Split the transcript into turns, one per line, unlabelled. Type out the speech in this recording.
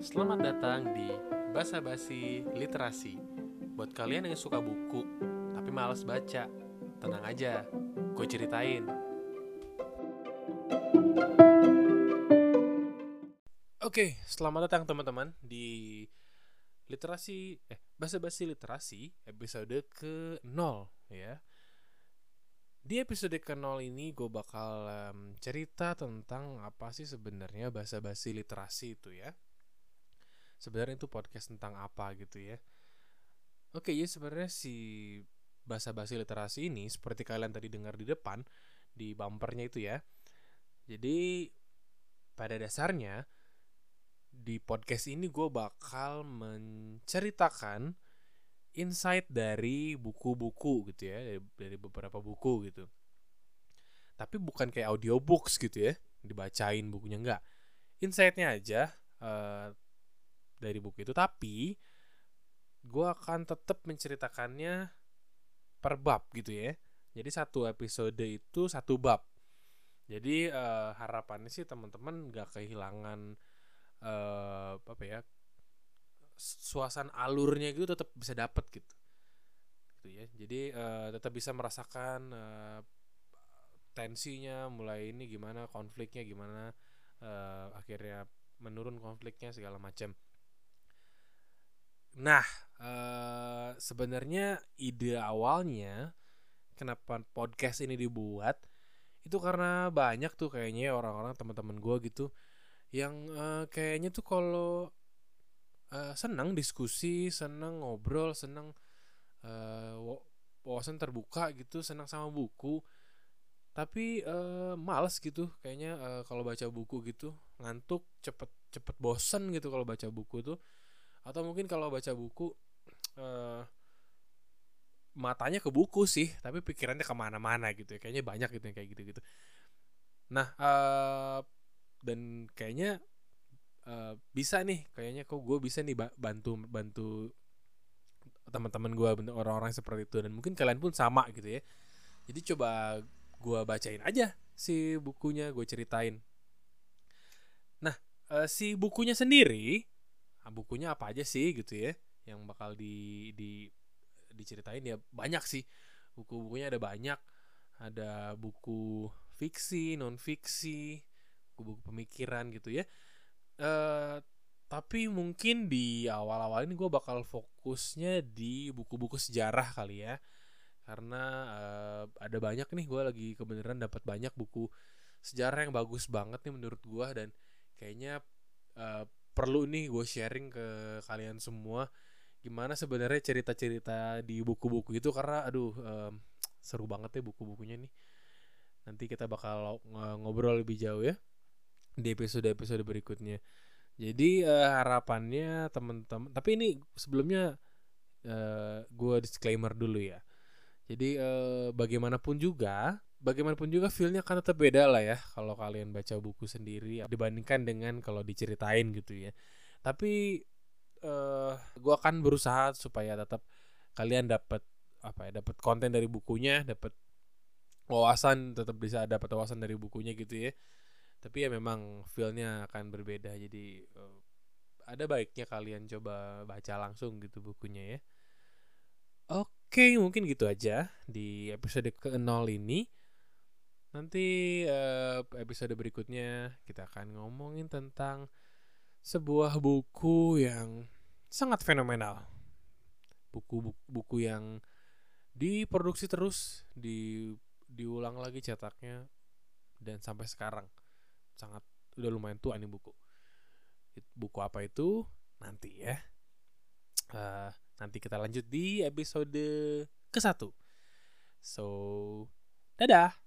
Selamat datang di Basa Basi Literasi. Buat kalian yang suka buku tapi males baca, tenang aja, gue ceritain. Oke, selamat datang teman-teman di literasi eh Basa Basi Literasi episode ke-0 ya. Di episode ke-0 ini gue bakal em, cerita tentang apa sih sebenarnya bahasa basi literasi itu ya sebenarnya itu podcast tentang apa gitu ya. Oke, ya sebenarnya si bahasa basi literasi ini seperti kalian tadi dengar di depan di bumpernya itu ya. Jadi pada dasarnya di podcast ini gue bakal menceritakan insight dari buku-buku gitu ya, dari, dari beberapa buku gitu. Tapi bukan kayak audiobooks gitu ya, dibacain bukunya enggak. Insightnya aja eh, dari buku itu tapi gue akan tetap menceritakannya per bab gitu ya jadi satu episode itu satu bab jadi eh, harapannya sih teman-teman gak kehilangan eh, apa ya suasana alurnya gitu tetap bisa dapet gitu. Gitu ya. Jadi eh, tetap bisa merasakan eh, tensinya mulai ini gimana konfliknya gimana eh, akhirnya menurun konfliknya segala macam Nah, eh, sebenarnya ide awalnya kenapa podcast ini dibuat itu karena banyak tuh kayaknya orang-orang teman-teman gue gitu yang eh, kayaknya tuh kalau eh, senang diskusi, senang ngobrol, senang eh, wa- wawasan terbuka gitu, senang sama buku, tapi eh, males gitu kayaknya eh, kalau baca buku gitu. Ngantuk, cepet cepet bosen gitu kalau baca buku tuh. Atau mungkin kalau baca buku eh, matanya ke buku sih tapi pikirannya ke mana-mana gitu ya. Kayaknya banyak gitu yang kayak gitu-gitu. Nah eh, dan kayaknya eh, bisa nih kayaknya kok gue bisa nih ba- bantu bantu teman-teman gue orang-orang seperti itu. Dan mungkin kalian pun sama gitu ya. Jadi coba gue bacain aja si bukunya gue ceritain. Nah eh, si bukunya sendiri ah, bukunya apa aja sih gitu ya yang bakal di di diceritain ya banyak sih. Buku-bukunya ada banyak. Ada buku fiksi non fiksi buku-buku pemikiran gitu ya eh tapi mungkin di awal-awal ini gue bakal fokusnya di buku-buku sejarah kali ya. Karena eh, ada banyak nih gue lagi kebenaran dapat banyak buku sejarah yang bagus banget nih menurut gue dan kayaknya eh, perlu nih gue sharing ke kalian semua gimana sebenarnya cerita-cerita di buku-buku itu. Karena aduh em, seru banget ya buku-bukunya nih. Nanti kita bakal ng- ngobrol lebih jauh ya di episode-episode berikutnya. Jadi eh, harapannya teman-teman tapi ini sebelumnya eh, gue disclaimer dulu ya. Jadi eh, bagaimanapun juga bagaimanapun juga feelnya akan tetap beda lah ya kalau kalian baca buku sendiri dibandingkan dengan kalau diceritain gitu ya. Tapi eh gue akan berusaha supaya tetap kalian dapat apa ya dapat konten dari bukunya dapat wawasan tetap bisa dapat wawasan dari bukunya gitu ya tapi ya memang feelnya akan berbeda jadi eh, ada baiknya kalian coba baca langsung gitu bukunya ya Oke, mungkin gitu aja di episode ke-0 ini. Nanti eh, episode berikutnya kita akan ngomongin tentang sebuah buku yang sangat fenomenal. Buku buku yang diproduksi terus, di diulang lagi cetaknya dan sampai sekarang sangat udah lumayan tua nih buku. Buku apa itu? Nanti ya. Eh, nanti kita lanjut di episode ke-1. So, dadah.